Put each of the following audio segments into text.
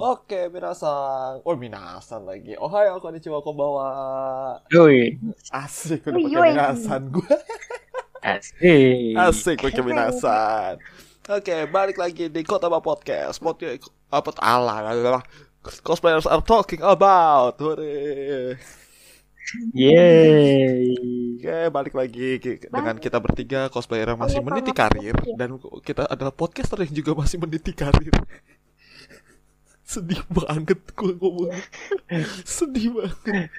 Oke, minasan. Oh, minasan lagi. Ohayo, konnichiwa, konbawa. Yoi. Asik, udah pakai minasan gue. Asik. Asik pakai minasan. Oke, balik lagi di Kota Ba Podcast. Podcast apa ala adalah cosplayers are talking about. Hore. Yeay. Oke, balik lagi dengan kita bertiga cosplayer yang masih Oh, iya, meniti karir dan kita adalah podcaster yang juga masih meniti karir. Sedih banget gue ngomong. Sedih banget.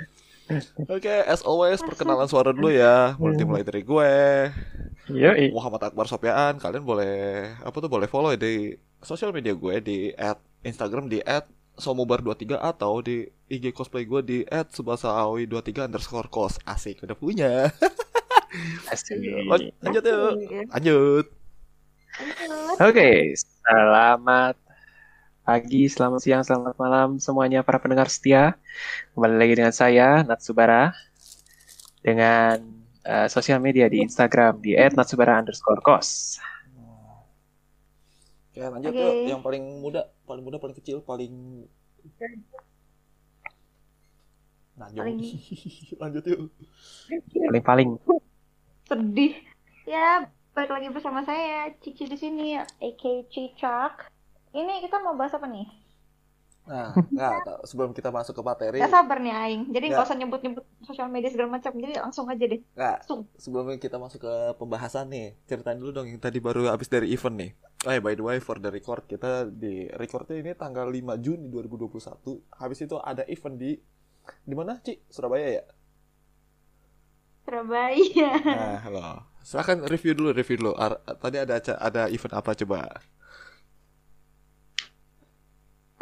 Oke, as always perkenalan suara dulu ya. Mulai dimulai dari gue. Yoi. Muhammad Akbar Sopian. Kalian boleh apa tuh boleh follow ya di sosial media gue di at Instagram di at somobar23 atau di IG cosplay gue di at subasaoi23 underscore kos. Asik, udah punya. Asik. Lan- Lanjut yuk. Lanjut. Oke, selamat pagi, selamat siang, selamat malam semuanya para pendengar setia. Kembali lagi dengan saya Natsubara dengan eh, sosial media di Instagram di @natsubara underscore kos. Oke, lanjut Oke. yuk. Yang paling muda, paling muda, paling kecil, paling Najong. Paling- lanjut yuk. Paling paling. Sedih. Ya, balik lagi bersama saya Cici di sini, aka Cicak. Ini kita mau bahas apa nih? Nah, nggak sebelum kita masuk ke materi, Gak sabar nih Aing. Jadi nggak usah nyebut-nyebut sosial media segala macam. Jadi langsung aja deh. nggak Langsung. sebelum kita masuk ke pembahasan nih, ceritain dulu dong yang tadi baru habis dari event nih. Oh ya, by the way, for the record kita di recordnya ini tanggal 5 Juni 2021. Habis itu ada event di di mana, Ci? Surabaya ya? Surabaya. Nah, halo. Silakan review dulu, review dulu. Ar- tadi ada ada event apa coba?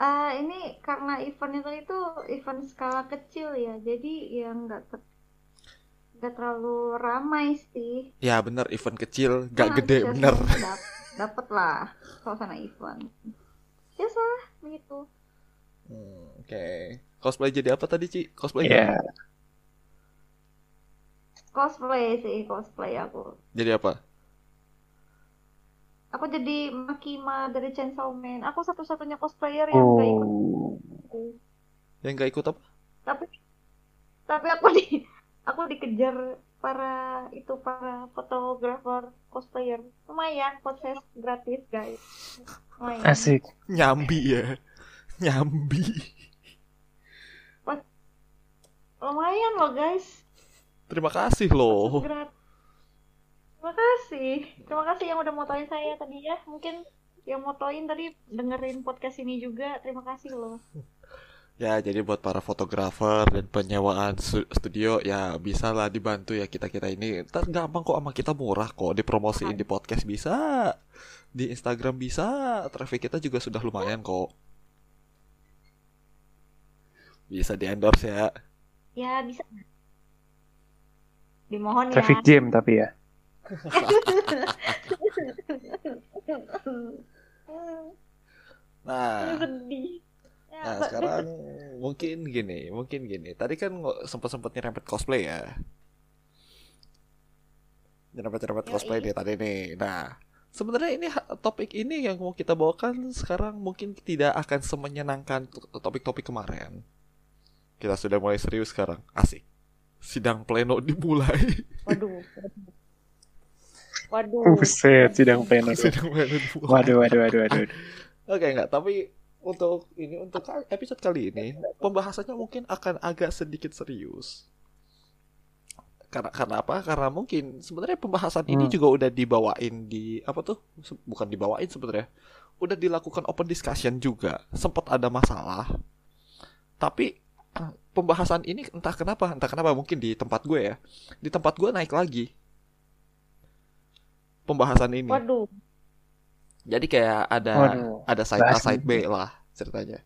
Ah, ini karena event itu itu event skala kecil ya. Jadi ya nggak ter- nggak terlalu ramai sih. Ya bener, event kecil, gak Nah, gede, antusiasme bener. dap- Dapet lah suasana event. Biasa begitu. Hmm, Oke. Cosplay jadi apa tadi, Ci? Cosplay Ya, Cosplay sih, cosplay aku. jadi apa? Aku jadi Makima dari Chainsaw Man. Aku satu-satunya cosplayer yang nggak ikut. oh, Yang gak ikut apa? Tapi tapi aku di aku dikejar para itu para fotografer cosplayer. Lumayan, proses gratis guys. Lumayan. asik. Nyambi ya. Nyambi. Lumayan loh guys. Terima kasih loh. Gratis. Terima kasih. Terima kasih yang udah motoin saya tadi ya. Mungkin yang motoin tadi dengerin podcast ini juga. Terima kasih loh. Ya, jadi buat para fotografer dan penyewaan stu- studio ya bisa lah dibantu ya kita-kita ini. Ntar gampang kok sama kita murah kok dipromosiin di podcast bisa. Di Instagram bisa. Traffic kita juga sudah lumayan kok. Bisa di-endorse ya. Ya bisa. Dimohon Traffic ya. jam tapi ya. Nah, Sedih. Ya, Nah sekarang mungkin gini, mungkin gini. Tadi kan sempat sempat nyerempet cosplay ya. Nyerempet nyerempet Yoi. cosplay nih tadi nih. Nah sebenarnya ini topik ini yang mau kita bawakan sekarang mungkin tidak akan semenyenangkan to- topik-topik kemarin. Kita sudah mulai serius sekarang, asik. Sidang pleno dimulai. Waduh. Waduh. Buset, sidang pleno. Sidang pleno. Waduh, waduh, waduh, waduh. Oke enggak, tapi untuk ini untuk episode kali ini pembahasannya mungkin akan agak sedikit serius. Karena karena apa? Karena mungkin sebenarnya pembahasan ini Hmm. juga udah dibawain di apa tuh? Bukan dibawain sebenarnya. Udah dilakukan open discussion juga. Sempat ada masalah. Tapi pembahasan ini entah kenapa, entah kenapa mungkin di tempat gue ya. Di tempat gue naik lagi. Pembahasan ini. Waduh. Jadi kayak ada Waduh. ada side A side B lah ceritanya.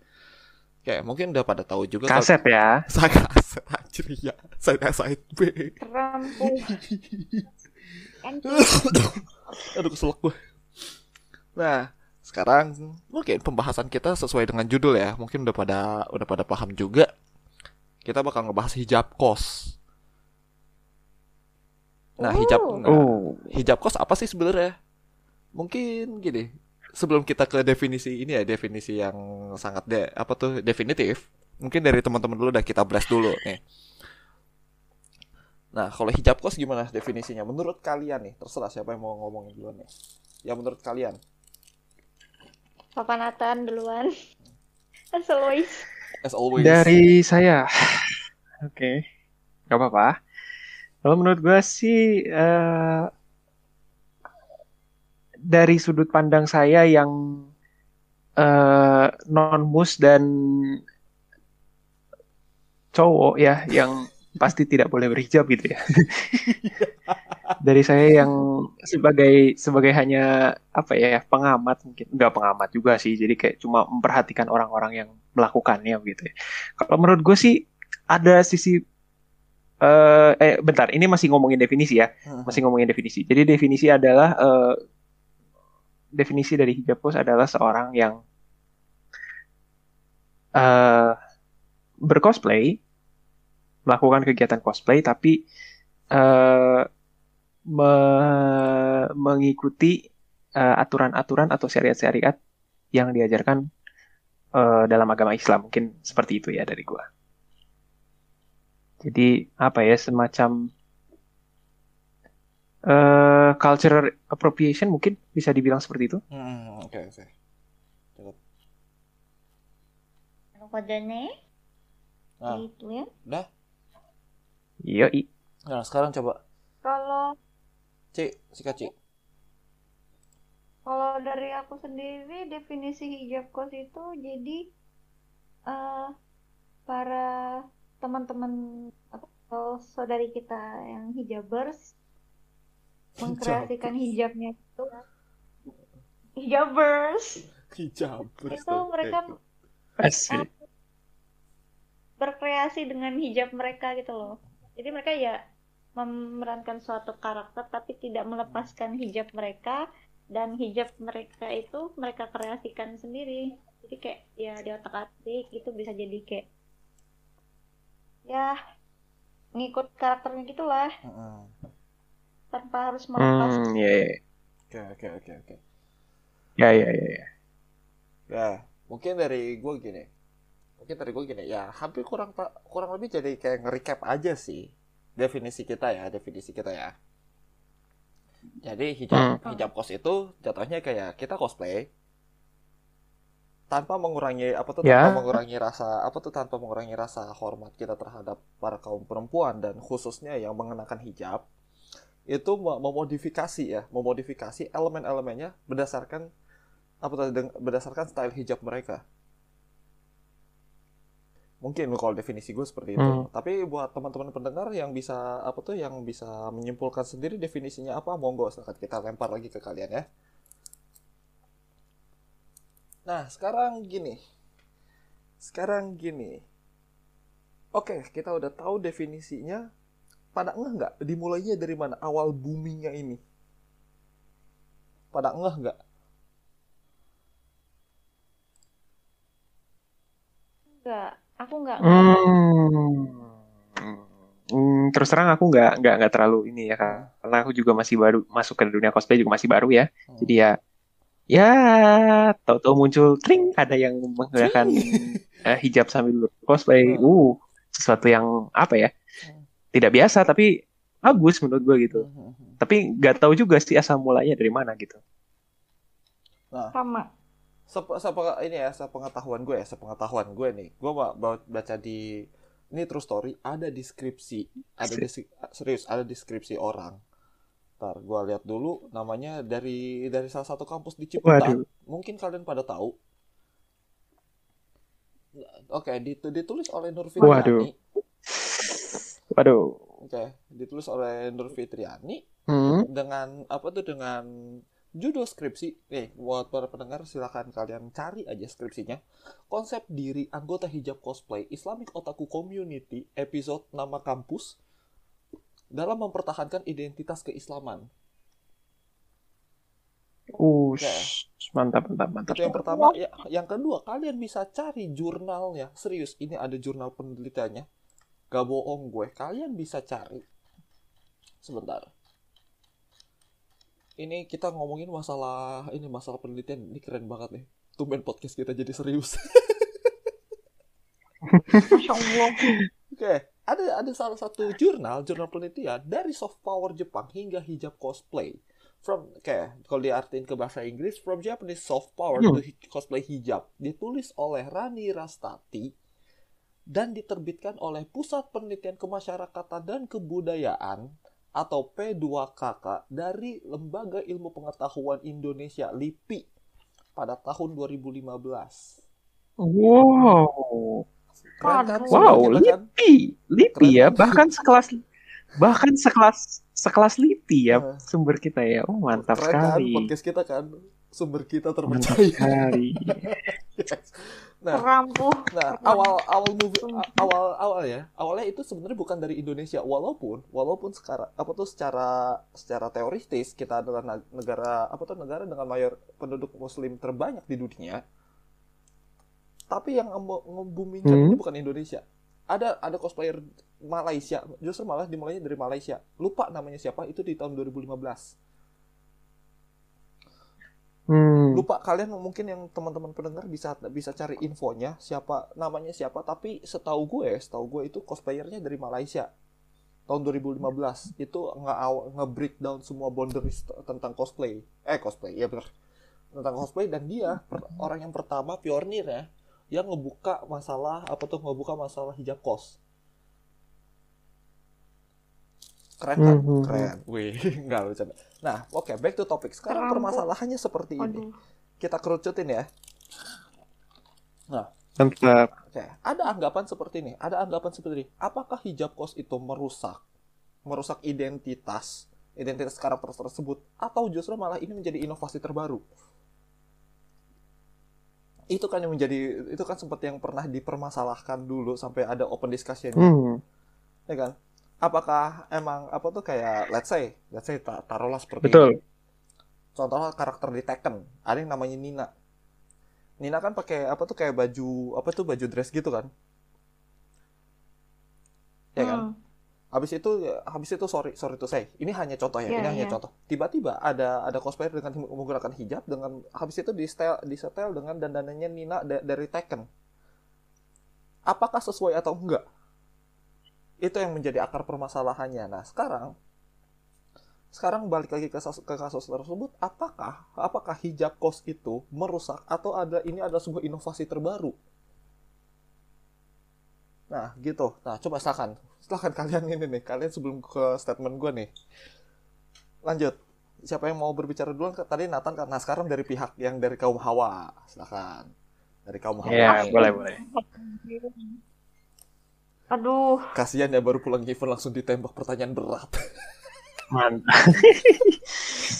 Kayak mungkin udah pada tahu juga kalau- Kaset ya. Saya kaset anjir ya. Side A side B. Aduh keselak gue. Nah, sekarang mungkin pembahasan kita sesuai dengan judul ya. Mungkin udah pada udah pada paham juga. Kita bakal ngebahas hijab kos. Nah, hijab Oh. nah, Oh, hijab kos apa sih sebenarnya? Mungkin gini. sebelum kita ke definisi ini ya, definisi yang sangat de apa tuh definitif. Mungkin dari teman-teman dulu udah kita blast dulu nih. Nah, kalau hijab kos gimana definisinya? Menurut kalian nih, terserah siapa yang mau ngomongin duluan nih. Ya menurut kalian. Papanatan duluan. As always. As always. Dari saya, oke, nggak apa-apa. Kalau menurut gue sih eh, dari sudut pandang saya yang eh, non mus dan cowok ya, yang pasti tidak boleh berhijab gitu ya. dari saya yang sebagai sebagai hanya apa ya pengamat mungkin nggak pengamat juga sih jadi kayak cuma memperhatikan orang-orang yang melakukannya gitu ya kalau menurut gue sih ada sisi eh eh bentar ini masih ngomongin definisi ya. Masih ngomongin definisi. Jadi definisi adalah eh, definisi dari hijab kos adalah seorang yang eh bercosplay melakukan kegiatan cosplay tapi eh me- mengikuti eh, aturan-aturan atau syariat-syariat yang diajarkan eh, dalam agama Islam. Mungkin seperti itu ya dari gua. Jadi apa ya semacam eh cultural appropriation mungkin bisa dibilang seperti itu. Hmm, oke oke. Kodenya Nah, gitu ya. udah. Iya, i. Nah, sekarang coba Kalau Ci, sikat Ci. kalau dari aku sendiri definisi hijab kos itu jadi eh para teman-teman atau saudari kita yang hijabers mengkreasikan hijabnya itu hijabers Hijab. itu mereka Asik. berkreasi dengan hijab mereka gitu loh. Jadi mereka ya memerankan suatu karakter tapi tidak melepaskan hijab mereka dan hijab mereka itu mereka kreasikan sendiri. Jadi kayak ya di otak atik itu bisa jadi kayak ya ngikut karakternya gitulah Heeh. tanpa harus melepas. Hmm, ya, ya, Oke oke oke oke. ya, ya, ya, ya. Ya, mungkin dari gue gini. Mungkin dari gue gini, ya hampir kurang tak kurang lebih jadi kayak nge-recap aja sih definisi kita ya, definisi kita ya. Jadi hijab Hmm. hijab kos itu jatuhnya kayak kita cosplay tanpa mengurangi apa tuh Ya. tanpa mengurangi rasa apa tuh tanpa mengurangi rasa hormat kita terhadap para kaum perempuan dan khususnya yang mengenakan hijab itu mem- memodifikasi ya, memodifikasi elemen-elemennya berdasarkan apa tuh berdasarkan style hijab mereka. Mungkin kalau definisi gue seperti itu. Hmm. Tapi buat teman-teman pendengar yang bisa apa tuh yang bisa menyimpulkan sendiri definisinya apa, monggo silakan kita lempar lagi ke kalian ya. Nah, sekarang gini. Sekarang gini. Oke, kita udah tahu definisinya. Pada ngeh nggak? Dimulainya dari mana? Awal boomingnya ini. Pada ngeh nggak? Enggak, aku enggak Hmm. Hmm, terus terang aku nggak nggak nggak terlalu ini ya karena aku juga masih baru masuk ke dunia cosplay juga masih baru ya. Hmm. Jadi ya ya tahu-tahu muncul tring ada yang menggunakan eh, hijab sambil cosplay. Hmm. Uh, sesuatu yang apa ya? Hmm. Tidak biasa tapi bagus menurut gue gitu. Hmm. Tapi nggak tahu juga sih asal mulanya dari mana gitu. Nah, sama. sep sepe- ini ya, sepengetahuan gue ya, sepengetahuan gue nih. Gue ba- ba- baca di ini true story ada deskripsi, ada desi- serius ada deskripsi orang. Ntar gue lihat dulu namanya dari dari salah satu kampus di Ciputat. Waduh. Mungkin kalian pada tahu. Oke, ditu- ditulis oleh Nur Fitriani. Waduh. Waduh. Oke, ditulis oleh Nur Fitriani Hmm. dengan apa tuh dengan judul skripsi nih buat para pendengar silahkan kalian cari aja skripsinya konsep diri anggota hijab cosplay Islamic Otaku Community episode nama kampus dalam mempertahankan identitas keislaman Uh, Oke. mantap mantap mantap. itu yang pertama ya yang kedua kalian bisa cari jurnalnya serius ini ada jurnal penelitiannya gak bohong gue kalian bisa cari sebentar ini kita ngomongin masalah ini masalah penelitian ini keren banget nih. Tumben podcast kita jadi serius. Masya Allah. Oke, ada ada salah satu jurnal, jurnal penelitian dari soft power Jepang hingga hijab cosplay. From kayak kalau diartiin ke bahasa Inggris, from Japanese soft power Hmm. to hi- cosplay hijab, ditulis oleh Rani Rastati dan diterbitkan oleh Pusat Penelitian Kemasyarakatan dan Kebudayaan atau P2KK dari Lembaga Ilmu Pengetahuan Indonesia LIPI pada tahun 2015. Wow. Keren kan? Wow, kan? LIPI. LIPI Keren ya, kan? bahkan sekelas bahkan sekelas sekelas LIPI ya Eh. sumber kita ya. Oh, mantap Keren kan sekali. podcast kita kan sumber kita terpercaya. sekali. nah, Rampuh. nah awal awal movie awal awal ya awalnya itu sebenarnya bukan dari Indonesia walaupun walaupun sekarang apa tuh secara secara teoritis kita adalah negara apa tuh negara dengan mayor penduduk Muslim terbanyak di dunia. Tapi yang nge- ngebumingkan Hmm. ini bukan Indonesia. Ada ada cosplayer Malaysia, justru malah dimulainya dari Malaysia. Lupa namanya siapa, itu di tahun 2015. Hmm. lupa kalian mungkin yang teman-teman pendengar bisa bisa cari infonya siapa namanya siapa tapi setahu gue setahu gue itu cosplayernya dari Malaysia tahun 2015 itu nge nge breakdown semua boundaries tentang cosplay eh cosplay ya benar tentang cosplay dan dia per- orang yang pertama pionir ya yang ngebuka masalah apa tuh ngebuka masalah hijab kos keren kan Mhm. keren wih nggak bercanda nah oke back to topic sekarang permasalahannya seperti ini Aduh. kita kerucutin ya Mantap. Oke, ada anggapan seperti ini. Ada anggapan seperti ini. Apakah hijab kos itu merusak, merusak identitas, identitas karakter tersebut, atau justru malah ini menjadi inovasi terbaru? Itu kan yang menjadi, itu kan seperti yang pernah dipermasalahkan dulu sampai ada open discussion, Hmm. ya kan? Apakah emang apa tuh kayak, let's say, let's say ta- taruhlah seperti Betul. ini. Contohnya karakter di Tekken, ada yang namanya Nina. Nina kan pakai apa tuh kayak baju apa tuh baju dress gitu kan? Ya kan? Hmm. Habis itu habis itu sorry sorry to say, ini hanya contoh ya, Iya, ini hanya iya. contoh. Tiba-tiba ada ada cosplayer dengan menggunakan hijab dengan habis itu di style di setel dengan dandanannya Nina da- dari Tekken. Apakah sesuai atau enggak? Itu yang menjadi akar permasalahannya. Nah, sekarang sekarang balik lagi ke, kasus- ke kasus tersebut, apakah apakah hijab kos itu merusak atau ada ini adalah sebuah inovasi terbaru? Nah, gitu. Nah, coba silakan. Silakan kalian ini nih, kalian sebelum ke statement gue nih. Lanjut. Siapa yang mau berbicara duluan? Tadi Nathan kan. Nah, sekarang dari pihak yang dari kaum Hawa. Silakan. Dari kaum Hawa. Ya, boleh, boleh. Aduh, Kasihan ya baru pulang event langsung ditembak pertanyaan berat. Mantap.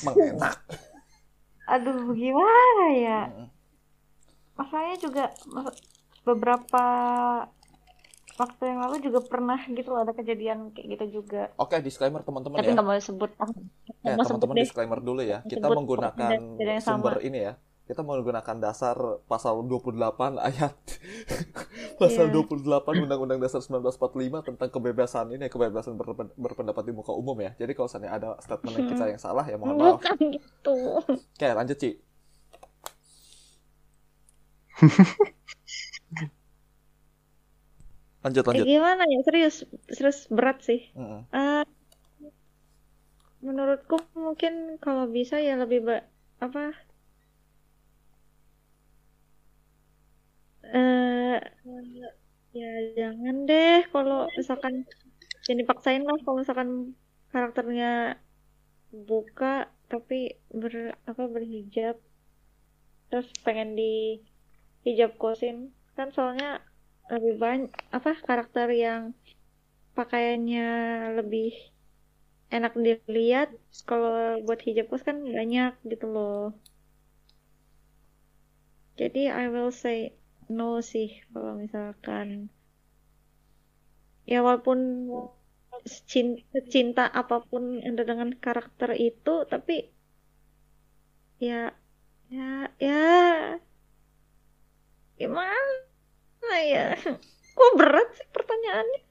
Emang enak. aduh gimana ya? Mm. Masalahnya juga beberapa waktu yang lalu juga pernah gitu loh ada kejadian kayak gitu juga. Oke, disclaimer teman-teman Tapi ya. nggak mau sebut. Ya, teman-teman deh. disclaimer dulu ya. Kita Sebut menggunakan sumber ini ya. Kita menggunakan dasar pasal 28 ayat pasal Iya. 28 Undang-Undang Dasar 1945 tentang kebebasan ini kebebasan berpen- berpendapat di muka umum ya. Jadi kalau misalnya ada statement yang kita yang salah ya mohon maaf. Bukan gitu. Oke, lanjut Ci. lanjut Eh, lanjut. gimana ya? Serius, serius berat sih. Mm-mm. Eh, menurutku mungkin kalau bisa ya lebih ba- apa? Eh, ya jangan deh kalau misalkan jangan dipaksain lah kalau misalkan karakternya buka tapi ber apa berhijab terus pengen di hijab kosin kan soalnya lebih banyak apa karakter yang pakaiannya lebih enak dilihat kalau buat hijab kos kan banyak gitu loh. Jadi I will say no sih kalau misalkan ya walaupun cinta, apa pun yang ada dengan karakter itu tapi ya ya ya gimana ya kok berat sih pertanyaannya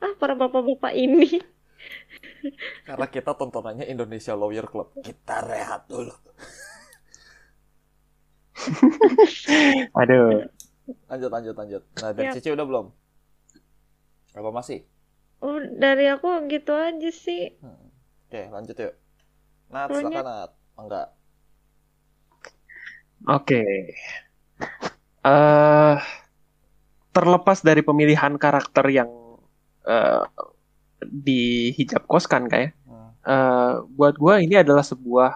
ah para bapak-bapak ini Karena kita tontonannya Indonesia Lawyer Club. Kita rehat dulu. Aduh. Lanjut, lanjut, lanjut. Nah, dari Yap. Cici udah belum? Apa masih? Oh, dari aku gitu aja sih. Hmm. Oke, lanjut yuk. Nat, Lanjut. silakan Nat. Enggak. Oke. eh terlepas dari pemilihan karakter yang eh, di hijab kos kan kayak Hmm. eh buat gua ini adalah sebuah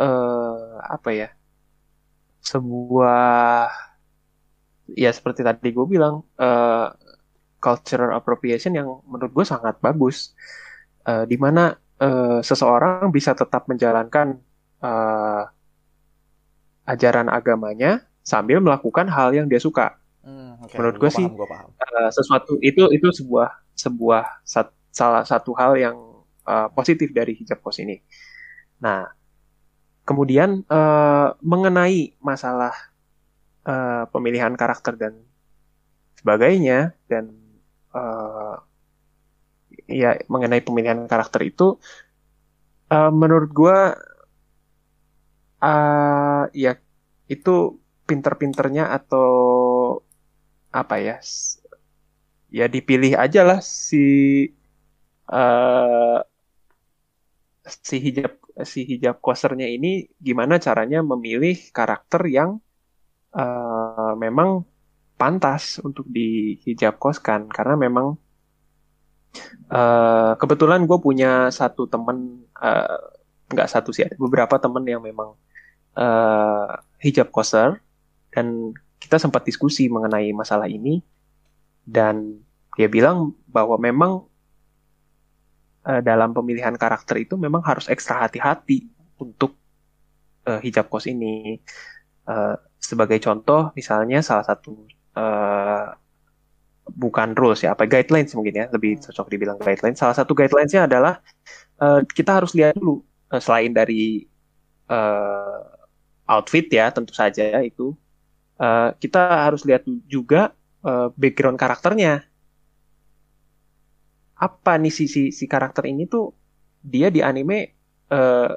eh apa ya sebuah ya seperti tadi gue bilang eh cultural appropriation yang menurut gue sangat bagus. Eh di mana eh, seseorang bisa tetap menjalankan eh, ajaran agamanya sambil melakukan hal yang dia suka Oke. Menurut Gua gua sih- gua paham. Eh, sesuatu itu itu sebuah sebuah sat- salah satu hal yang eh, positif dari hijab kos ini. Nah, kemudian eh, mengenai masalah eh, pemilihan karakter dan sebagainya dan eh, ya mengenai pemilihan karakter itu eh, menurut gua eh, ya itu pinter-pinternya atau apa ya ya dipilih aja lah si eh si hijab si hijab kosernya ini gimana caranya memilih karakter yang eh memang pantas untuk dihijab koskan karena memang eh kebetulan gue punya satu temen nggak satu sih ada beberapa temen yang memang eh hijab koser dan kita sempat diskusi mengenai masalah ini dan dia bilang bahwa memang eh, dalam pemilihan karakter itu memang harus ekstra hati-hati untuk eh, hijab kos ini. Eh, sebagai contoh, misalnya salah satu eh, bukan rules ya, apa guidelines mungkin ya, lebih cocok dibilang guidelines. Salah satu guidelines-nya adalah eh, kita harus lihat dulu eh, selain dari eh, outfit ya, tentu saja itu eh, kita harus lihat juga eh, background karakternya. Apa nih si, si, si karakter ini tuh dia di anime eh,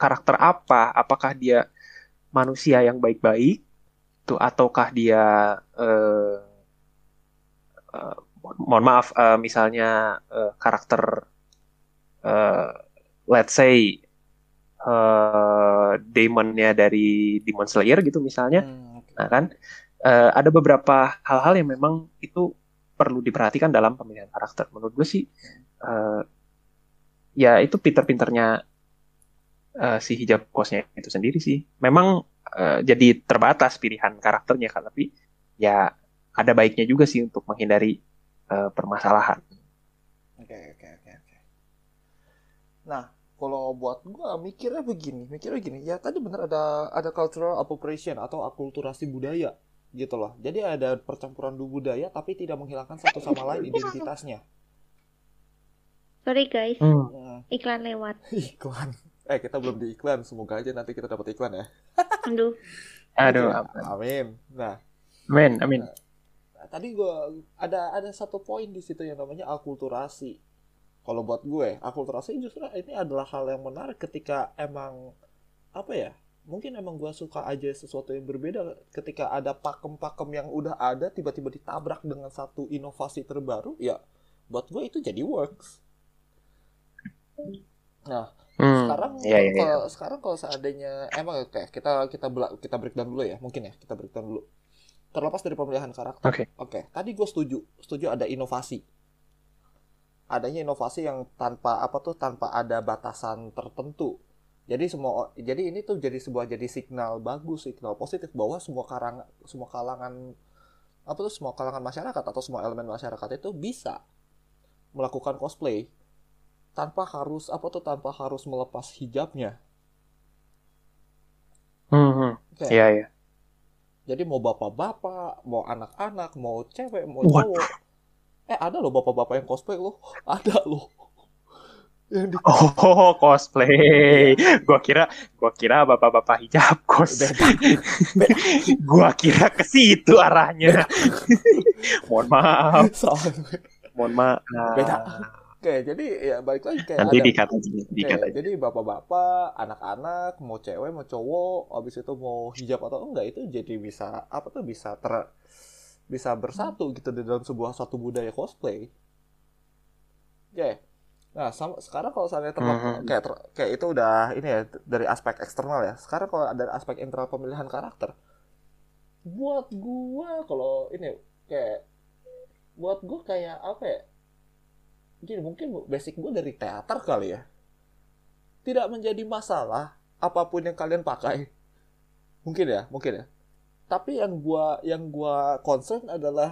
karakter apa? Apakah dia manusia yang baik-baik tuh ataukah dia eh, mo- mohon maaf eh, misalnya eh, karakter eh, let's say eh, demonnya dari Demon Slayer gitu misalnya Hmm. Nah kan, eh, ada beberapa hal-hal yang memang itu perlu diperhatikan dalam pemilihan karakter. Menurut gue sih, eh, ya itu pinter-pinternya eh, si hijab kosnya itu sendiri sih. Memang eh, jadi terbatas pilihan karakternya kan, tapi ya ada baiknya juga sih untuk menghindari eh, permasalahan. Oke, oke, oke, oke. Nah, kalau buat gua mikirnya begini, mikirnya begini. Ya tadi bener ada ada cultural appropriation atau akulturasi budaya gitu loh. Jadi ada percampuran dua budaya tapi tidak menghilangkan satu sama lain identitasnya. Sorry guys, Hmm. Hmm, iklan lewat. iklan. Eh, kita belum di iklan. Semoga aja nanti kita dapat iklan ya. Aduh, Aduh, Amin. Nah, amin, amin. tadi gua ada ada satu poin di situ yang namanya akulturasi. Kalau buat gue, akulturasi justru ini adalah hal yang menarik ketika emang apa ya? Mungkin emang gue suka aja sesuatu yang berbeda ketika ada pakem-pakem yang udah ada tiba-tiba ditabrak dengan satu inovasi terbaru, ya buat gue itu jadi works. Nah, Hmm, sekarang iya, iya, iya. kalau sekarang kalau seandainya emang oke kita kita bela- kita breakdown dulu ya mungkin ya kita breakdown dulu terlepas dari pemilihan karakter Oke. oke tadi gue setuju setuju ada inovasi adanya inovasi yang tanpa apa tuh tanpa ada batasan tertentu jadi semua jadi ini tuh jadi sebuah jadi signal bagus signal positif bahwa semua karangan semua kalangan apa tuh semua kalangan masyarakat atau semua elemen masyarakat itu bisa melakukan cosplay tanpa harus apa tuh tanpa harus melepas hijabnya Hmm, hmm. Oke. Iya. Jadi mau bapak-bapak, mau anak-anak, mau cewek, mau cowok. Eh ada loh bapak-bapak yang cosplay loh. Ada loh. Yang di Oh, cosplay. Gua kira gua kira bapak-bapak hijab. Beda. gua kira ke situ arahnya. Mohon maaf, Soalnya mohon maaf. Beda. Oke, jadi ya balik lagi kayak Nanti ada dikat aja, dikat Oke, jadi bapak-bapak, anak-anak, mau cewek, mau cowok, habis itu mau hijab atau enggak itu jadi bisa apa tuh bisa ter bisa bersatu gitu di dalam sebuah suatu budaya cosplay. Oke. Nah, sama, sekarang kalau saya terlepas Mhm. kayak ter- kayak itu udah ini ya dari aspek eksternal ya. Sekarang kalau ada aspek internal pemilihan karakter. Buat gua kalau ini kayak buat gua kayak apa ya? Gini, mungkin basic gua dari teater kali ya. Tidak menjadi masalah apa pun yang kalian pakai. Mungkin ya, mungkin ya. Tapi yang gua yang gua concern adalah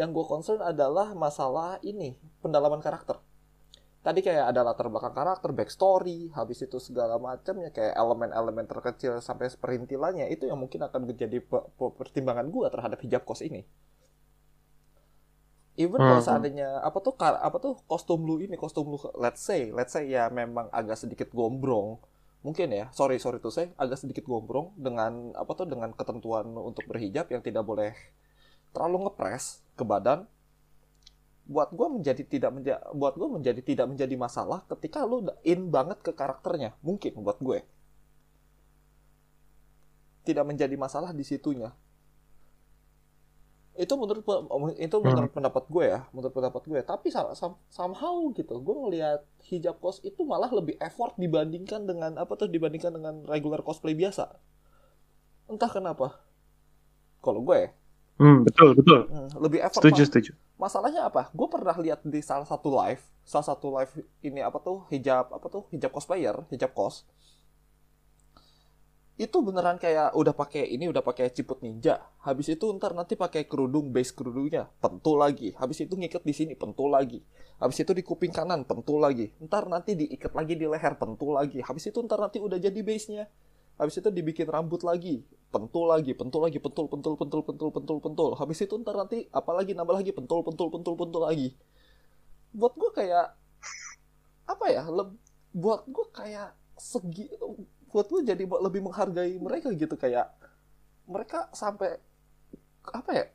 yang gua concern adalah masalah ini, pendalaman karakter. Tadi kayak ada latar belakang karakter, backstory, habis itu segala macamnya kayak elemen-elemen terkecil sampai seperintilannya itu yang mungkin akan menjadi pe- pe- pertimbangan gua terhadap hijab kos ini. Even kalau Hmm. seandainya apa tuh kar- apa tuh kostum lu ini kostum lu let's say let's say ya memang agak sedikit gombrong mungkin ya sorry sorry tuh saya agak sedikit gombrong dengan apa tuh dengan ketentuan untuk berhijab yang tidak boleh terlalu ngepres ke badan. Buat gue menjadi tidak menjadi buat gue menjadi tidak menjadi masalah ketika udah in banget ke karakternya. Mungkin buat gue. Tidak menjadi masalah di situnya itu menurut itu menurut pendapat gue ya menurut pendapat gue tapi somehow gitu gue ngelihat hijab kos itu malah lebih effort dibandingkan dengan apa tuh dibandingkan dengan regular cosplay biasa entah kenapa kalau gue ya, Hmm, betul, betul. hmm, lebih effort Setuju, Mas. setuju. masalahnya apa gue pernah lihat di salah satu live salah satu live ini apa tuh hijab apa tuh hijab cosplayer hijab kos itu beneran kayak udah pakai ini udah pakai ciput ninja. Habis itu ntar nanti pakai kerudung base kerudungnya pentul lagi. Habis itu ngikat di sini pentul lagi. Habis itu di kuping kanan pentul lagi. Ntar nanti diikat lagi di leher pentul lagi. Habis itu ntar nanti udah jadi base nya habis itu dibikin rambut lagi pentul lagi pentul lagi pentul pentul pentul pentul pentul pentul. Habis itu ntar nanti apalagi nambah lagi pentul pentul pentul pentul lagi. Buat gue kayak apa ya buat gue kayak segi buat gue jadi lebih menghargai mereka gitu kayak mereka sampai apa ya?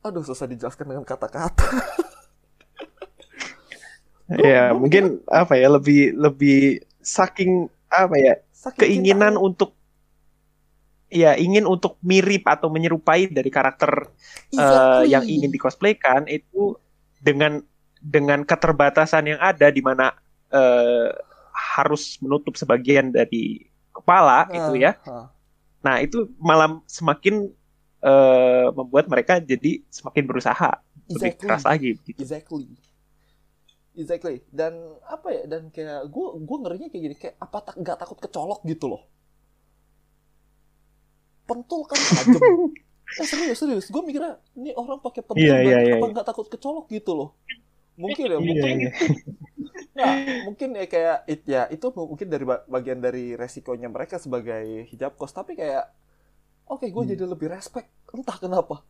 Aduh susah dijelaskan dengan kata-kata. Ya, gua- mungkin apa ya lebih lebih saking apa ya Saking keinginan cinta- untuk ya ingin untuk mirip atau menyerupai dari karakter Exactly. yang ingin dikosplaykan itu dengan dengan keterbatasan yang ada di mana eh, harus menutup sebagian dari kepala Ah, itu ya. ah. Nah, itu malah semakin eh, membuat mereka jadi semakin berusaha lebih Exactly. keras lagi gitu. Exactly. Exactly. Dan apa ya? Dan kayak gue gue ngerinya kayak gini kayak apa tak nggak takut kecolok gitu loh. Pentul kan tajam. eh serius serius. Gue mikirnya ini orang pakai pentul banget, iya, iya, apa iya. nggak takut kecolok gitu loh. Mungkin ya, Iya, mungkin iya. Nggak, mungkin ya kayak it, ya itu mungkin dari ba- bagian dari resikonya mereka sebagai hijab kos tapi kayak oke gue Hmm. jadi lebih respect entah kenapa.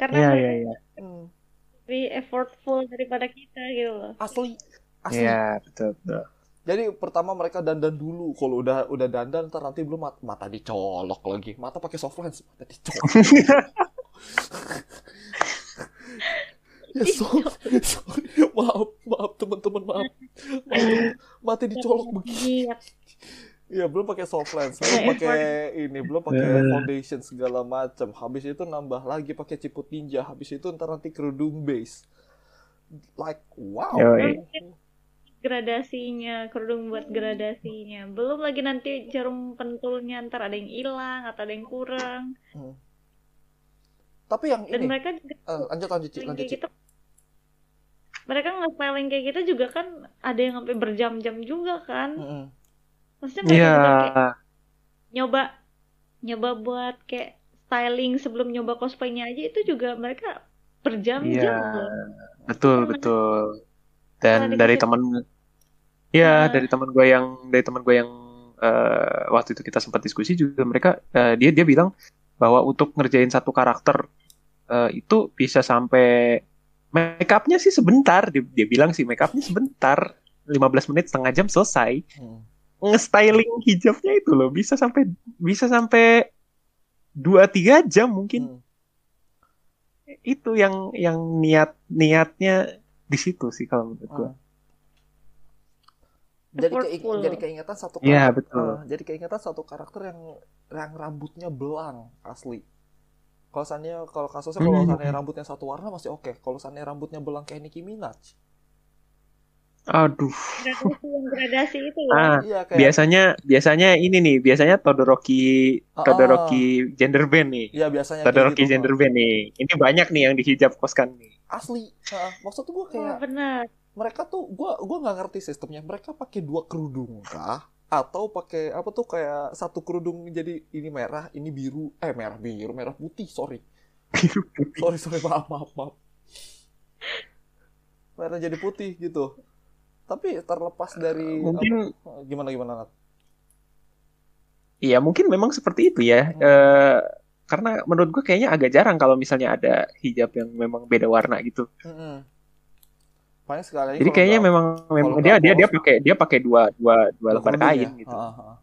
karena mereka iya, iya. Hmm, lebih effortful daripada kita gitu loh asli asli. Iya, betul, betul. Jadi pertama mereka dandan dulu. Kalau udah udah dandan ntar nanti belum mat- mata dicolok lagi. Mata pakai soft lens, mata dicolok. ya sorry, sorry. Maaf, maaf teman-teman, maaf. Maaf, mata dicolok begini. Iya, Iya, belum pakai soft lens, belum pakai ini, belum pakai foundation segala macam. Habis itu nambah lagi pakai ciput ninja. Habis itu ntar nanti kerudung base. Like wow. Yoi. gradasinya kerudung buat gradasinya belum lagi nanti jarum pentulnya ntar ada yang hilang atau ada yang kurang Hmm. Tapi yang dan ini, mereka juga eh, lanjut lanjut lanjut Ci. gitu mereka nge-styling kayak gitu juga kan ada yang sampai berjam-jam juga kan Mm-mm. maksudnya mereka Iya. juga kayak nyoba nyoba buat kayak styling sebelum nyoba cosplaynya aja itu juga mereka berjam-jam Iya. loh Betul, Karena- betul. Dan dari teman Ya, Nah. dari teman gue yang dari teman gue yang eh, waktu itu kita sempat diskusi juga mereka eh, dia dia bilang bahwa untuk ngerjain satu karakter eh, itu bisa sampai make upnya sih sebentar dia, dia bilang sih make upnya sebentar 15 menit setengah jam selesai Hmm. nge-styling hijabnya itu loh bisa sampai bisa sampai 2 3 jam mungkin Hmm. itu yang yang niat niatnya di situ sih kalau menurut gue. Hmm. jadi Effortful. jadi keingetan satu Iya, karakter betul. Eh, jadi keingetan satu karakter yang yang rambutnya belang asli kalau seandainya kalau kasusnya kalau Hmm. rambutnya satu warna masih oke kalau seandainya rambutnya belang kayak Nicki Minaj Aduh. Gradasi yang gradasi itu ya. Ah, iya kayak biasanya biasanya ini nih, biasanya Todoroki Ah, Todoroki gender band nih. Iya biasanya Todoroki gitu. gender band nih. Ini banyak nih yang dihijab koskan nih. Asli. Nah, maksud gue Oh, kayak benar. mereka tuh gua gua nggak ngerti sistemnya. Mereka pakai dua kerudung kah? Atau pakai apa tuh kayak satu kerudung jadi ini merah, ini biru, eh merah biru, merah putih, sorry. sorry, sorry, maaf, maaf, maaf. Merah jadi putih gitu. Tapi terlepas dari Mungkin apa- gimana gimana Nat? Iya mungkin memang seperti itu ya. Hmm. Eh, karena menurut gue kayaknya agak jarang kalau misalnya ada hijab yang memang beda warna gitu. Mm-mm. Paling sekali Jadi kayaknya memang memang dia dia dia pakai dia pakai dua dua dua lembar kain gitu. Ah, ah.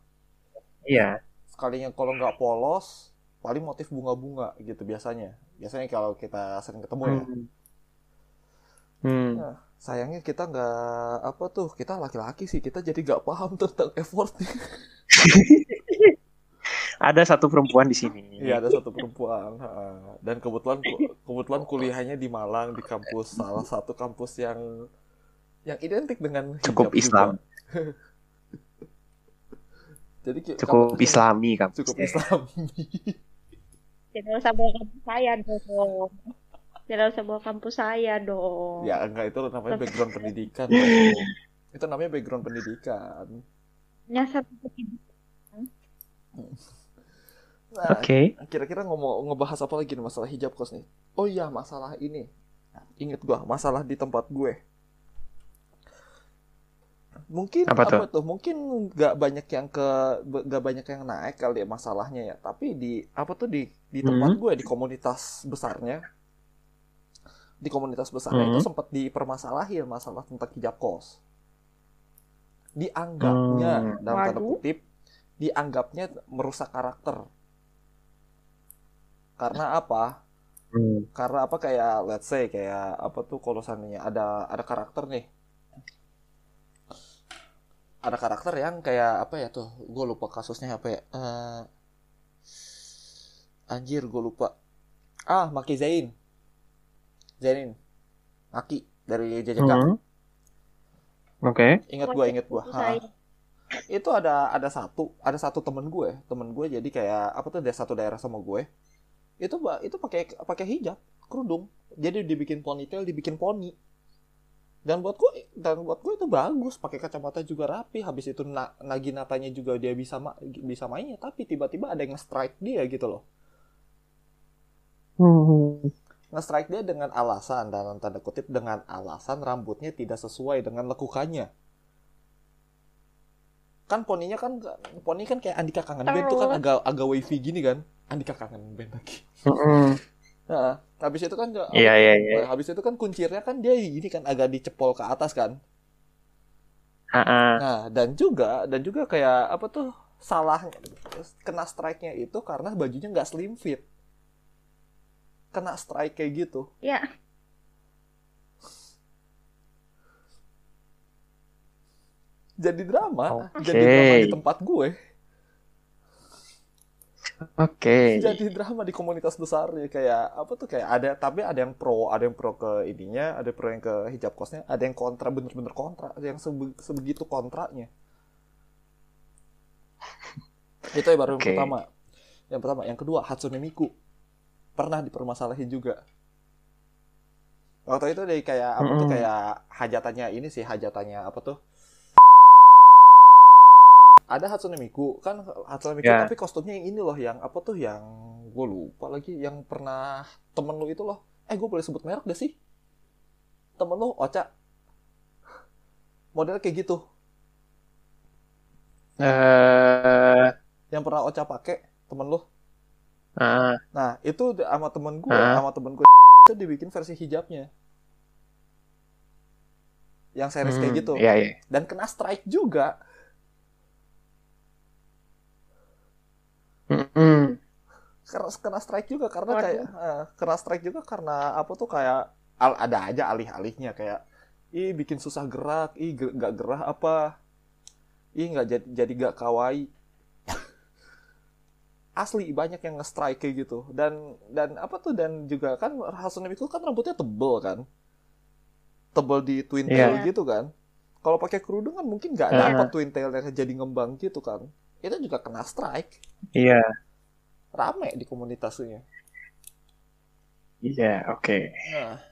Iya. sekalinya kalau nggak polos paling motif bunga-bunga gitu biasanya biasanya kalau kita sering ketemu ya Hmm. Hmm. Nah, sayangnya kita nggak apa tuh kita laki-laki sih kita jadi nggak paham tentang effort Ada satu perempuan di sini. iya ada satu perempuan dan kebetulan kebetulan kuliahnya di Malang di kampus salah satu kampus yang yang identik dengan Cukup juga. Islam. jadi Cukup kampus- Islami kan. cukup Islam Tidak usah bawa kampus saya dong. Usah bawa kampus saya dong. ya enggak itu namanya background pendidikan dong. itu namanya background pendidikan Nyasar nah, Oke. kira-kira ngomong ngebahas apa lagi nih masalah hijab kos nih oh iya masalah ini Nah, inget gua masalah di tempat gue mungkin Apa apa, tuh? tuh mungkin nggak banyak yang ke nggak banyak yang naik kali ya masalahnya ya tapi di apa tuh di di tempat Hmm. gue di komunitas besarnya di komunitas besarnya itu Hmm. sempat dipermasalahin masalah tentang hijab kos dianggapnya Hmm. dalam tanda kutip dianggapnya merusak karakter karena apa? Hmm. karena apa kayak let's say kayak apa tuh kalau seandainya ada ada karakter nih. Ada karakter yang kayak apa ya tuh? Gue lupa kasusnya apa ya. Eh, anjir gue lupa. Ah Maki Zain. Zainin. Maki dari JJK Hmm. Oke. ingat gue ingat gue itu ada ada satu ada satu temen gue. Temen gue jadi kayak apa tuh dari satu daerah sama gue itu itu pakai pakai hijab kerudung. Jadi dibikin ponytail dibikin poni. Dan buat gue dan buat gue itu bagus. Pakai kacamata juga rapi. Habis itu na, naginatanya juga dia bisa ma- bisa mainnya. Tapi tiba-tiba ada yang strike dia gitu loh. Hmm. nge-strike dia dengan alasan dalam tanda kutip dengan alasan rambutnya tidak sesuai dengan lekukannya. Kan poninya kan poni kan kayak Andika kangen band tuh kan agak agak wavy gini kan Andika kangen band lagi Hmm. nah, habis itu kan Iya iya iya. Nah, habis itu kan kuncirnya kan dia gini kan agak dicepol ke atas kan ah. nah dan juga dan juga kayak apa tuh salah kena strike-nya itu karena bajunya nggak slim fit kena strike kayak gitu Ya, jadi drama Oke. jadi drama di tempat gue Oke. jadi drama di komunitas besar ya kayak apa tuh kayak ada tapi ada yang pro ada yang pro ke ininya ada pro yang ke hijab kosnya ada yang kontra bener-bener kontra ada yang sebe- sebegitu kontranya itu ya baru Oke. yang pertama yang pertama yang kedua Hatsune Miku pernah dipermasalahin juga waktu itu dari kayak apa tuh Mm-mm. kayak hajatannya ini sih hajatannya apa tuh ada Hatsune Miku. Kan Hatsune Miku Ya. tapi kostumnya yang ini loh yang apa tuh yang gue lupa lagi yang pernah temen lu itu loh. Eh gue boleh sebut merek gak sih? Temen lu Ocha. Model kayak gitu. Eh, yang pernah Ocha pakai temen lu. Ah, nah itu sama temen gue Ah. sama temen gue itu dibikin versi hijabnya. Yang series kayak hmm, gitu. Iya iya. dan kena strike juga Hmm. kena, strike juga karena Waduh. kayak eh, kena strike juga karena apa tuh kayak al- ada aja alih-alihnya kayak ih bikin susah gerak ih ge- nggak gerah apa ih nggak jadi jadi nggak kawaii asli banyak yang nge-strike kayak gitu. Dan dan apa tuh dan juga kan Hatsune Miku kan rambutnya tebel kan? Tebel di twin tail Iya. gitu kan? Kalau pakai kerudung kan mungkin nggak dapat twin tailnya jadi ngembang gitu kan? Itu juga kena strike. Iya, rame di komunitasnya iya, oke. nah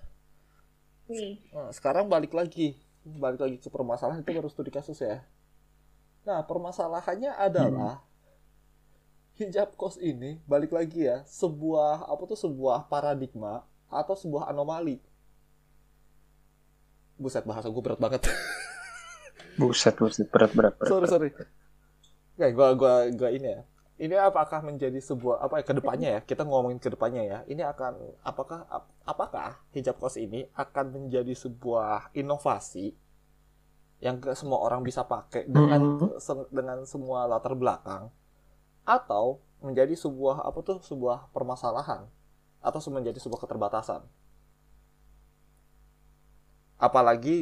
Wih, Nah, sekarang balik lagi, balik lagi ke permasalahan itu baru studi kasus ya. Nah, permasalahannya adalah hijab kos ini balik lagi ya, sebuah apa tuh sebuah paradigma atau sebuah anomali. Buset bahasa gue berat banget. Buset, buset, berat, berat, berat. sorry berat. sorry. Oke, gua gua gua ini ya. Ini apakah menjadi sebuah apa ya ke depannya ya? Kita ngomongin ke depannya ya. Ini akan apakah ap- apakah hijab kos ini akan menjadi sebuah inovasi yang ke semua orang bisa pakai dengan Mhm. se- dengan semua latar belakang atau menjadi sebuah apa tuh sebuah permasalahan atau menjadi sebuah keterbatasan apalagi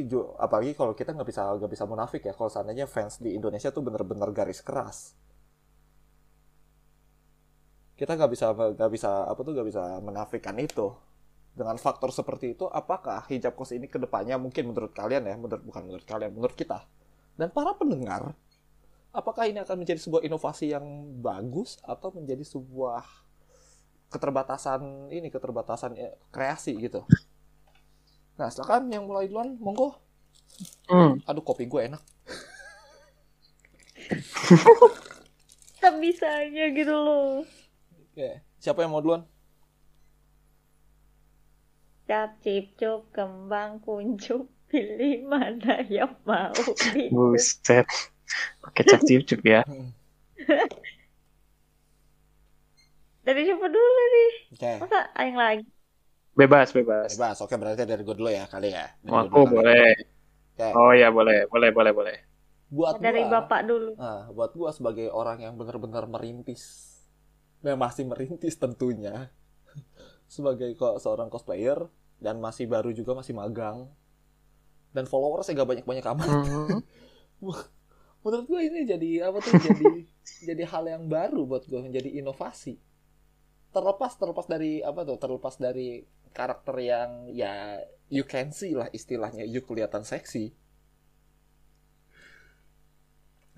apalagi kalau kita nggak bisa nggak bisa munafik ya kalau seandainya fans di Indonesia tuh bener-bener garis keras kita nggak bisa nggak bisa apa tuh nggak bisa menafikan itu. Dengan faktor seperti itu apakah hijab kos ini ke depannya mungkin menurut kalian ya menurut bukan menurut kalian menurut kita dan para pendengar apakah ini akan menjadi sebuah inovasi yang bagus atau menjadi sebuah keterbatasan ini keterbatasan eh, kreasi gitu? Nah silakan yang mulai duluan. Monggo. Hmm, aduh kopi gue enak. Tak bisanya gitu loh. Oke, siapa yang mau duluan Cap, cip, cup, kembang, kuncup, pilih mana yang mau di buset. Pakai cap cup ya. Dari siapa dulu nih? Oke, Masa yang lagi? Bebas, bebas. bebas. Oke, berarti dari gue dulu ya kali ya. Dari Oh, gua aku boleh. Oke. Oh ya boleh, boleh, boleh, boleh. Buat Dari gua, bapak dulu. Nah, buat gua sebagai orang yang benar-benar merintis, yang masih merintis tentunya, sebagai kok seorang cosplayer dan masih baru juga masih magang dan followersnya gak banyak-banyak amat. Hmm. Menurut gua ini jadi apa tuh? Jadi jadi hal yang baru buat gua menjadi inovasi. Terlepas terlepas dari apa tuh? Terlepas dari karakter yang ya you can see lah istilahnya, you kelihatan seksi.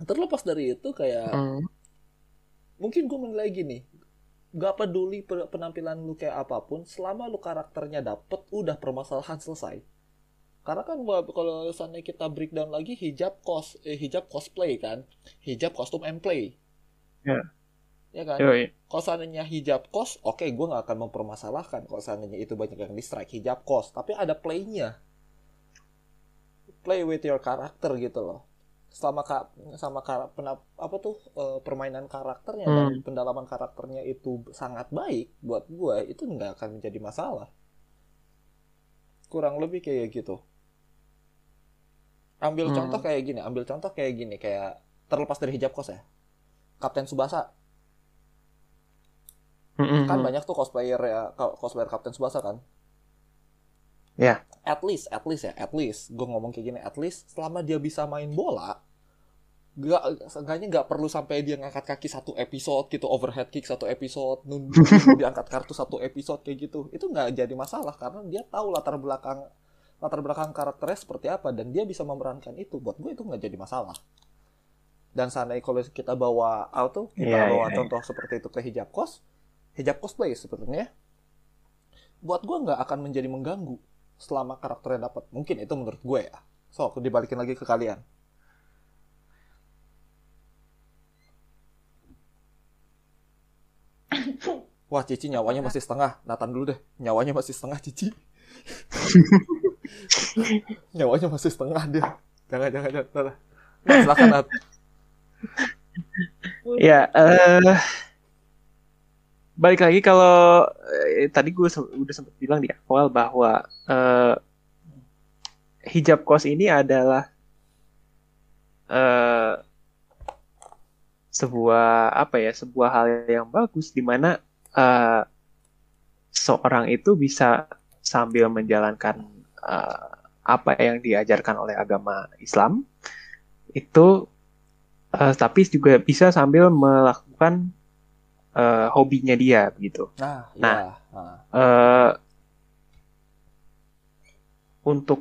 Terlepas dari itu kayak Hmm. mungkin gue menilai gini gak peduli pe- penampilan lu kayak apa pun selama lu karakternya dapet udah permasalahan selesai. Karena kan kalau misalnya kita breakdown lagi hijab cos eh, hijab cosplay kan? Hijab kostum and play. Ya. ya kan? Yoi. kalau seandainya hijab kos oke gue nggak akan mempermasalahkan kalau seandainya itu banyak yang di strike hijab kos. Tapi ada playnya. Play with your character gitu loh selama ka, sama kar, penap- apa tuh eh, permainan karakternya dan Hmm. pendalaman karakternya itu sangat baik buat gue itu nggak akan menjadi masalah kurang lebih kayak gitu ambil Hmm. contoh kayak gini ambil contoh kayak gini kayak terlepas dari hijab kos ya Kapten Subasa Hmm, kan hmm. banyak tuh cosplayer ya cosplayer Kapten Subasa kan Ya. at least at least ya at least. Gue ngomong kayak gini at least selama dia bisa main bola gak seenggaknya nggak perlu sampai dia ngangkat kaki satu episode gitu overhead kick satu episode nunjuk diangkat kartu satu episode kayak gitu. Itu nggak jadi masalah karena dia tahu latar belakang latar belakang karakternya seperti apa dan dia bisa memerankan itu. Buat gue itu nggak jadi masalah. Dan seandainya kalau kita bawa auto kita Iya, bawa iya, contoh seperti itu ke hijab kos hijab cosplay sebenarnya buat gue nggak akan menjadi mengganggu selama karakternya dapat mungkin itu menurut gue ya. So aku dibalikin lagi ke kalian. Wah Cici nyawanya masih setengah. Nathan dulu deh. Nyawanya masih setengah Cici. Nyawanya masih setengah dia. Jangan jangan jangan. Nah, silakan Nat. Ya, eh balik lagi kalau eh, tadi gue sem- udah sempat bilang di awal bahwa eh, hijab kos ini adalah eh sebuah apa ya, sebuah hal yang bagus di mana uh, seorang itu bisa sambil menjalankan uh, apa yang diajarkan oleh agama Islam itu uh, tapi juga bisa sambil melakukan uh, hobinya dia begitu. Nah, Nah, iya. Nah. eh untuk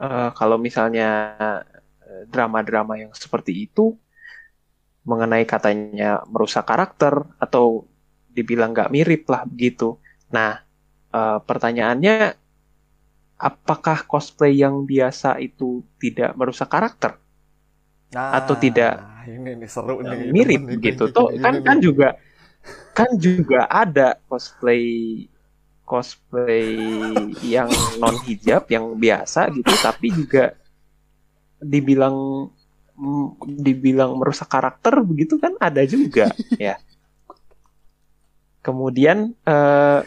eh, kalau misalnya drama-drama yang seperti itu mengenai katanya merusak karakter atau dibilang nggak mirip lah begitu. Nah, eh, pertanyaannya apakah cosplay yang biasa itu tidak merusak karakter Nah, atau tidak ini nih seru nih. mirip demen nih, gitu tuh kan kan juga kan juga ada cosplay cosplay yang non hijab yang biasa gitu tapi juga dibilang dibilang merusak karakter begitu kan ada juga ya kemudian eh,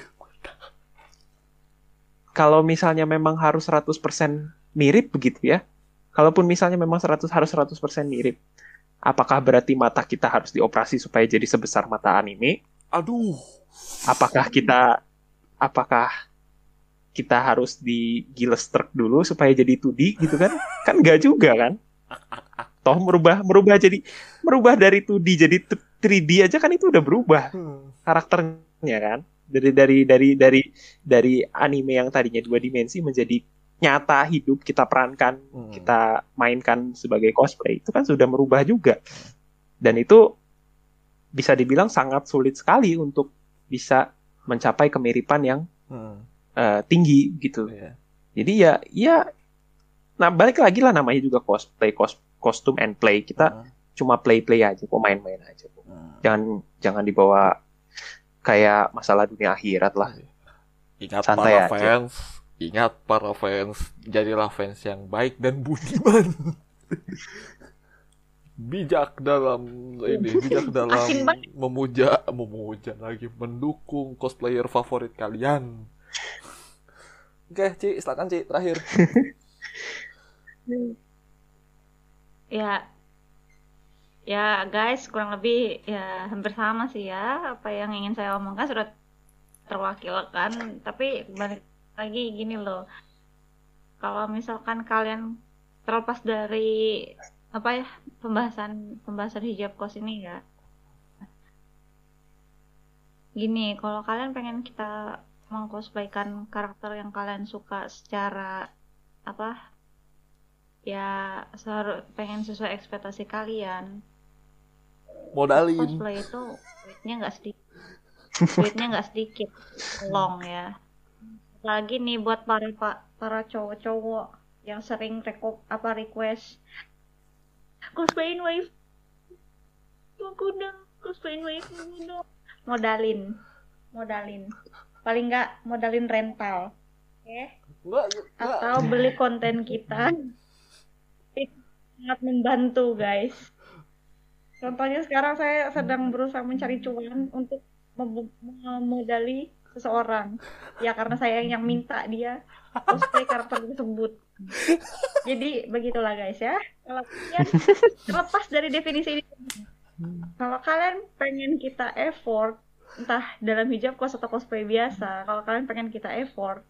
kalau misalnya memang harus 100% mirip begitu ya kalaupun misalnya memang 100 harus 100% mirip apakah berarti mata kita harus dioperasi supaya jadi sebesar mata anime Aduh. apakah kita apakah kita harus di Gilstrike dulu supaya jadi 2D gitu kan kan enggak juga kan toh merubah merubah jadi merubah dari 2D jadi 3D aja kan itu udah berubah Hmm. karakternya kan dari dari dari dari dari anime yang tadinya dua dimensi menjadi nyata hidup kita perankan Hmm. kita mainkan sebagai cosplay itu kan sudah merubah juga dan itu bisa dibilang sangat sulit sekali untuk bisa mencapai kemiripan yang Hmm. eh, tinggi gitu Iya. jadi ya ya nah balik lagi lah namanya juga cosplay kos kostum and play kita Hmm. cuma play play aja kok main-main aja kok. Hmm. jangan jangan dibawa kayak masalah dunia akhirat lah Ingat Santai para aja. fans, ingat para fans, jadilah fans yang baik dan budiman. bijak dalam ini, bijak dalam memuja, memuja lagi, mendukung cosplayer favorit kalian. Oke, Ci, silakan Ci, terakhir. ya ya guys kurang lebih ya hampir sama sih ya apa yang ingin saya omongkan sudah terwakilkan tapi balik lagi gini loh. Kalau misalkan kalian terlepas dari apa ya pembahasan pembahasan hijab kos ini ya gini kalau kalian pengen kita mengcosplaykan karakter yang kalian suka secara apa ya seharus pengen sesuai ekspektasi kalian. Modalin. cosplay itu duitnya nggak sedikit. Duitnya nggak sedikit. Long ya apalagi nih buat para pak para cowok-cowok yang sering reko apa request. Cosplayin wife aku dong cosplayin wife dong modalin. Modalin. Paling nggak modalin rental. Oke? Enggak. atau beli konten kita. Itu sangat membantu guys. Contohnya sekarang saya sedang berusaha mencari cuan untuk mem- memodali seseorang. Ya karena saya yang minta dia cosplay karakter tersebut. Jadi begitulah guys ya. Kalau kalian terlepas dari definisi ini kalau kalian pengen kita effort entah dalam hijab kos atau cosplay biasa kalau kalian pengen kita effort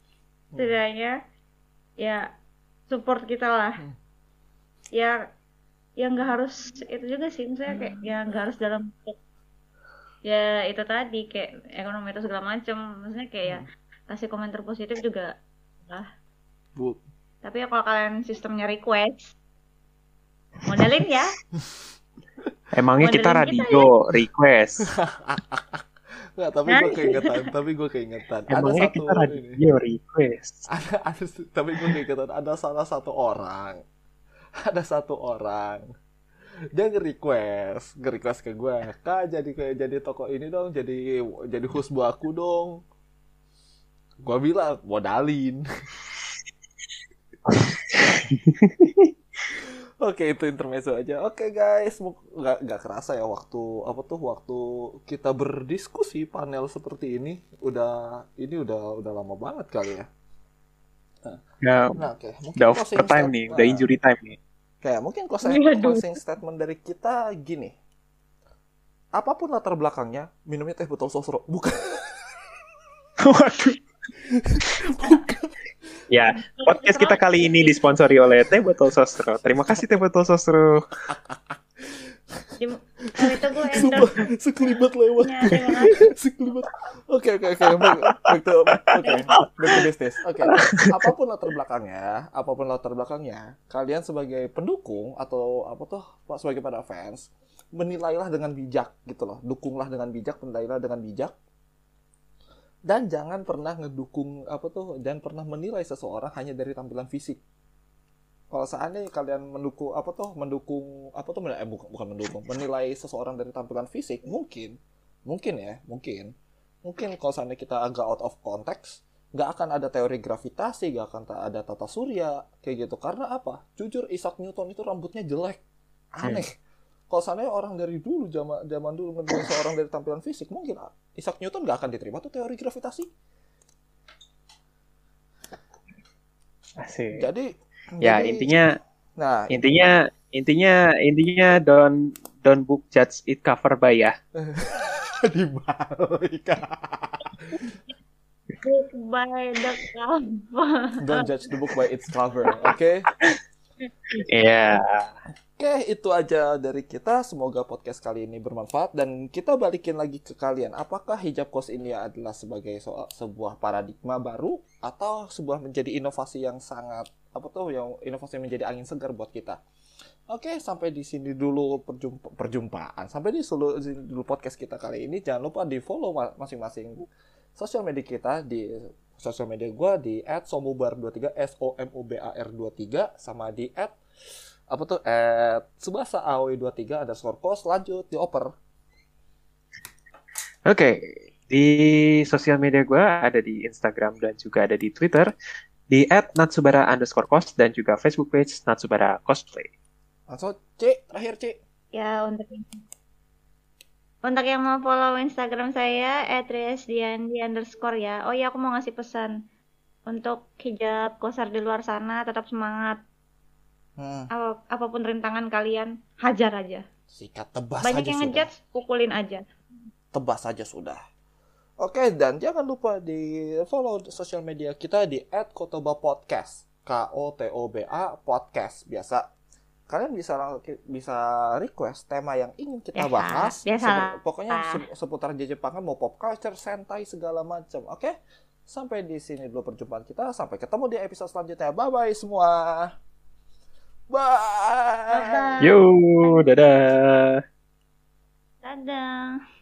setidaknya ya support kita lah. Ya ya nggak harus itu juga sih. Misalnya kayak ya nggak harus dalam bentuk ya itu tadi kayak ekonomi itu segala macam maksudnya kayak ya kasih komentar positif juga lah. Bu, tapi ya kalau kalian sistemnya request modalin ya. Emangnya kita Modelin kita, radio request? Enggak, tapi Nah. gue keingetan, tapi gue keingetan. Ada emangnya satu kita ini. radio request? Ada ada tapi gue keingetan ada salah satu orang. Ada satu orang dia nge-request nge-request ke gue kak jadi kayak jadi toko ini dong jadi jadi host buat aku dong gue bilang modalin Oke itu intermezzo aja. Oke guys, nggak nggak kerasa ya waktu apa tuh waktu kita berdiskusi panel seperti ini udah ini udah udah lama banget kali ya. ya Nah, oke. Mungkin udah overtime stat- nih nah, udah injury time nih Kayak mungkin closing, closing statement dari kita gini. apa pun latar belakangnya minumnya teh botol sosro bukan Waduh. ya, podcast kita kali ini disponsori oleh Teh Botol Sosro. Terima kasih Teh Botol Sosro. Di, itu gue Sumpah, sekelibat lewat nya terima kasih sekelibat. Oke oke oke. Back, to oke. Back to business. Oke. Apa pun latar belakangnya apa pun latar belakangnya kalian sebagai pendukung atau apa tuh sebagai pada fans menilailah dengan bijak gitu loh. Dukunglah dengan bijak menilailah dengan bijak. Dan jangan pernah ngedukung apa tuh jangan pernah menilai seseorang hanya dari tampilan fisik kalau seandainya kalian mendukung apa tuh mendukung apa tuh eh, bukan, bukan mendukung menilai seseorang dari tampilan fisik mungkin mungkin ya mungkin mungkin kalau seandainya kita agak out of context nggak akan ada teori gravitasi nggak akan ada tata surya kayak gitu. Karena apa? Jujur Isaac Newton itu rambutnya jelek aneh. Kalau seandainya orang dari dulu zaman zaman dulu menilai seorang dari tampilan fisik mungkin Isaac Newton nggak akan diterima tuh teori gravitasi. Asik. jadi Ya, jadi- intinya nah intinya intinya intinya don't don't book judge it cover by ya. dibalik book by the cover don't judge the book by its cover oke Iya. Oke, itu aja dari kita. Semoga podcast kali ini bermanfaat dan kita balikin lagi ke kalian. Apakah hijab kos ini adalah sebagai soal, sebuah paradigma baru atau sebuah menjadi inovasi yang sangat apa tuh yang inovasi menjadi angin segar buat kita? Oke, sampai di sini dulu perjumpa, perjumpaan. Sampai di sini dulu podcast kita kali ini. Jangan lupa di follow ma- masing-masing sosial media kita di sosial media gua di @somubar23 s o m u b a r 23 sama di apa tuh at subasa aw 23 ada skor kos lanjut dioper Oke, di sosial media gue ada di Instagram dan juga ada di Twitter di @natsubara underscore cos dan juga Facebook page Natsubara Cosplay. langsung C terakhir C. Ya untuk untuk yang mau follow Instagram saya @riasdiandi underscore ya. Oh iya aku mau ngasih pesan. Untuk hijab kosar di luar sana tetap semangat. Hmm, Apa- apa pun rintangan kalian hajar aja. Sikat tebas banyak aja yang sudah. ngejudge pukulin aja. Tebas saja sudah oke dan jangan lupa di follow sosial media kita di @kotoba podcast k o t o b a podcast biasa. Kalian bisa bisa request tema yang ingin kita Biasa, bahas. biasa. Sepu- pokoknya se- seputar Jepangan mau pop culture sentai segala macam oke? Sampai di sini dulu perjumpaan kita. Sampai ketemu di episode selanjutnya. Bye bye semua. Bye. Bye-bye. Yo, dadah. dadah